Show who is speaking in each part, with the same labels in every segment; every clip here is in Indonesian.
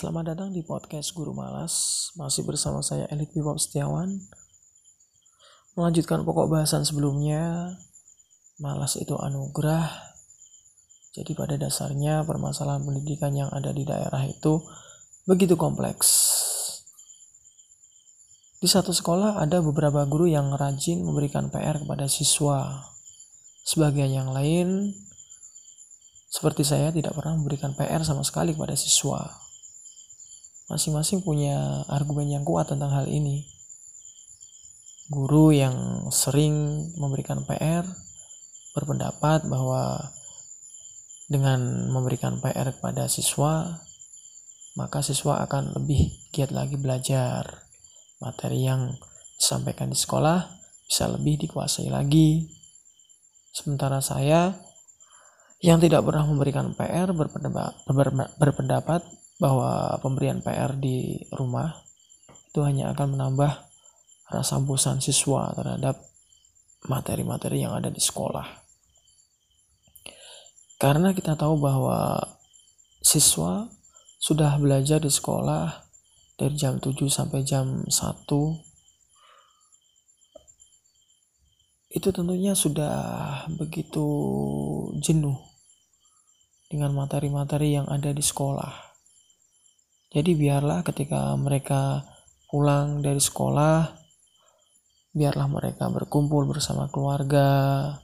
Speaker 1: Selamat datang di podcast Guru Malas. Masih bersama saya Elit Bipop Setiawan. Melanjutkan pokok bahasan sebelumnya, malas itu anugerah. Jadi pada dasarnya permasalahan pendidikan yang ada di daerah itu begitu kompleks. Di satu sekolah ada beberapa guru yang rajin memberikan PR kepada siswa. Sebagian yang lain seperti saya tidak pernah memberikan PR sama sekali kepada siswa masing-masing punya argumen yang kuat tentang hal ini. Guru yang sering memberikan PR berpendapat bahwa dengan memberikan PR kepada siswa, maka siswa akan lebih giat lagi belajar. Materi yang disampaikan di sekolah bisa lebih dikuasai lagi. Sementara saya yang tidak pernah memberikan PR berpendapat, berpendapat bahwa pemberian PR di rumah itu hanya akan menambah rasa bosan siswa terhadap materi-materi yang ada di sekolah. Karena kita tahu bahwa siswa sudah belajar di sekolah dari jam 7 sampai jam 1 itu tentunya sudah begitu jenuh dengan materi-materi yang ada di sekolah jadi biarlah ketika mereka pulang dari sekolah, biarlah mereka berkumpul bersama keluarga,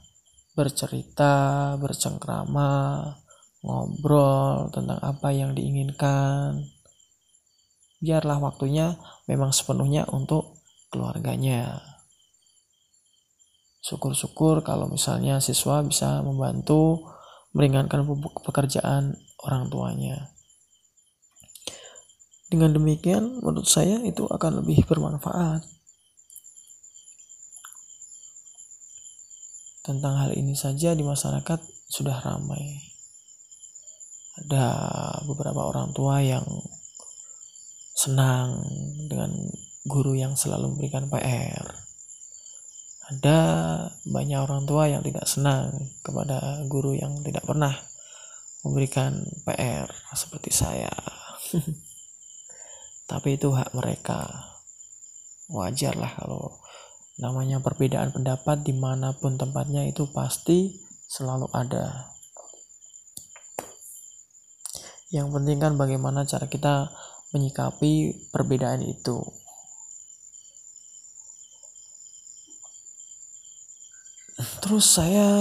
Speaker 1: bercerita, bercengkrama, ngobrol tentang apa yang diinginkan. Biarlah waktunya memang sepenuhnya untuk keluarganya. Syukur-syukur kalau misalnya siswa bisa membantu meringankan pekerjaan orang tuanya. Dengan demikian, menurut saya itu akan lebih bermanfaat. Tentang hal ini saja di masyarakat sudah ramai. Ada beberapa orang tua yang senang dengan guru yang selalu memberikan PR. Ada banyak orang tua yang tidak senang kepada guru yang tidak pernah memberikan PR seperti saya. tapi itu hak mereka. Wajar lah kalau namanya perbedaan pendapat di mana pun tempatnya itu pasti selalu ada. Yang penting kan bagaimana cara kita menyikapi perbedaan itu. Terus saya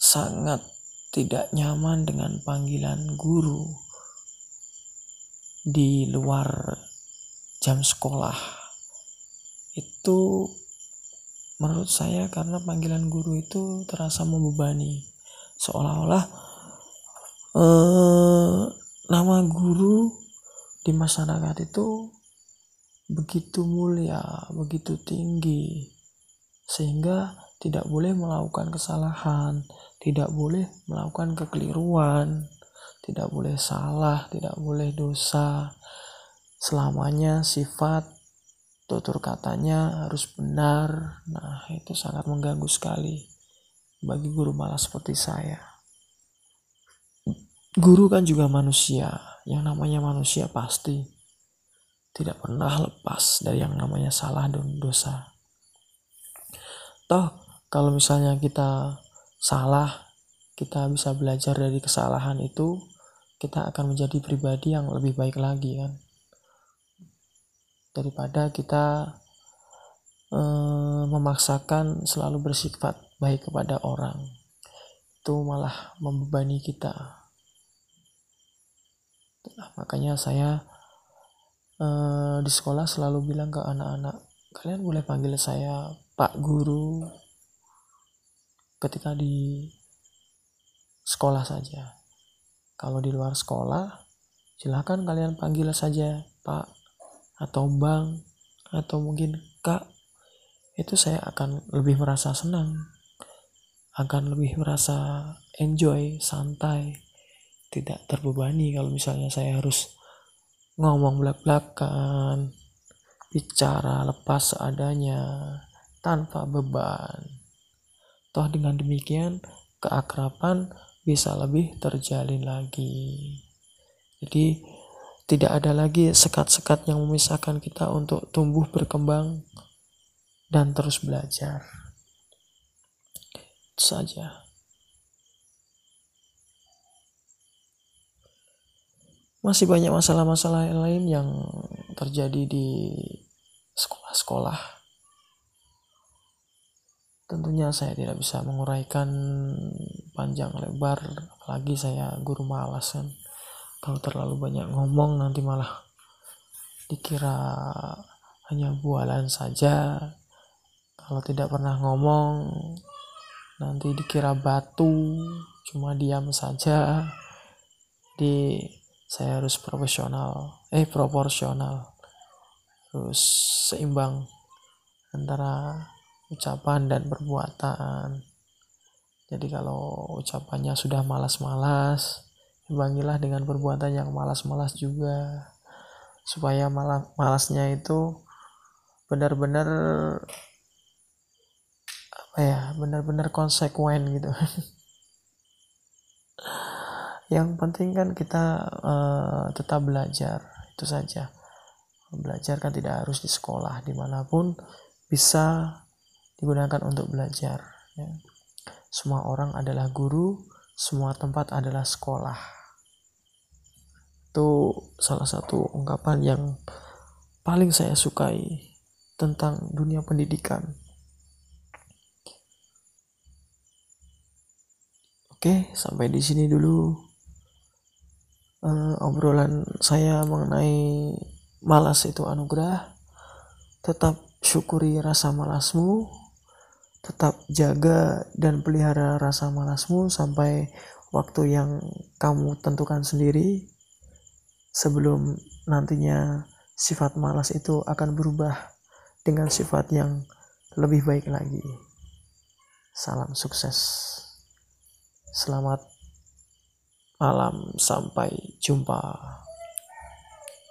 Speaker 1: sangat tidak nyaman dengan panggilan guru di luar jam sekolah. Itu menurut saya karena panggilan guru itu terasa membebani. Seolah-olah eh, nama guru di masyarakat itu begitu mulia, begitu tinggi sehingga tidak boleh melakukan kesalahan, tidak boleh melakukan kekeliruan tidak boleh salah, tidak boleh dosa. Selamanya sifat tutur katanya harus benar. Nah, itu sangat mengganggu sekali bagi guru malas seperti saya. Guru kan juga manusia, yang namanya manusia pasti tidak pernah lepas dari yang namanya salah dan dosa. Toh, kalau misalnya kita salah, kita bisa belajar dari kesalahan itu, kita akan menjadi pribadi yang lebih baik lagi kan? Daripada kita eh, memaksakan selalu bersifat baik kepada orang itu malah membebani kita. Nah, makanya saya eh, di sekolah selalu bilang ke anak-anak kalian boleh panggil saya Pak Guru ketika di sekolah saja kalau di luar sekolah, silahkan kalian panggil saja Pak atau Bang atau mungkin Kak. Itu saya akan lebih merasa senang, akan lebih merasa enjoy, santai, tidak terbebani kalau misalnya saya harus ngomong belak-belakan, bicara lepas seadanya, tanpa beban. Toh dengan demikian, keakraban bisa lebih terjalin lagi. Jadi tidak ada lagi sekat-sekat yang memisahkan kita untuk tumbuh berkembang dan terus belajar. Itu saja. Masih banyak masalah-masalah lain yang terjadi di sekolah-sekolah. Tentunya saya tidak bisa menguraikan panjang lebar, apalagi saya guru malas kan kalau terlalu banyak ngomong nanti malah dikira hanya bualan saja. Kalau tidak pernah ngomong nanti dikira batu cuma diam saja. Di saya harus profesional eh proporsional. Terus seimbang antara ucapan dan perbuatan. Jadi kalau ucapannya sudah malas-malas imbangilah dengan perbuatan yang malas-malas juga. Supaya malah malasnya itu benar-benar apa ya benar-benar konsekuen gitu. Yang penting kan kita uh, tetap belajar itu saja. Belajar kan tidak harus di sekolah di mana pun bisa digunakan untuk belajar ya. semua orang adalah guru semua tempat adalah sekolah itu salah satu ungkapan yang paling saya sukai tentang dunia pendidikan. Oke, sampai di sini dulu uh, obrolan saya mengenai malas itu anugerah. Tetap syukuri rasa malasmu, tetap jaga dan pelihara rasa malasmu sampai waktu yang kamu tentukan sendiri sebelum nantinya sifat malas itu akan berubah dengan sifat yang lebih baik lagi. Salam sukses. Selamat malam, sampai jumpa.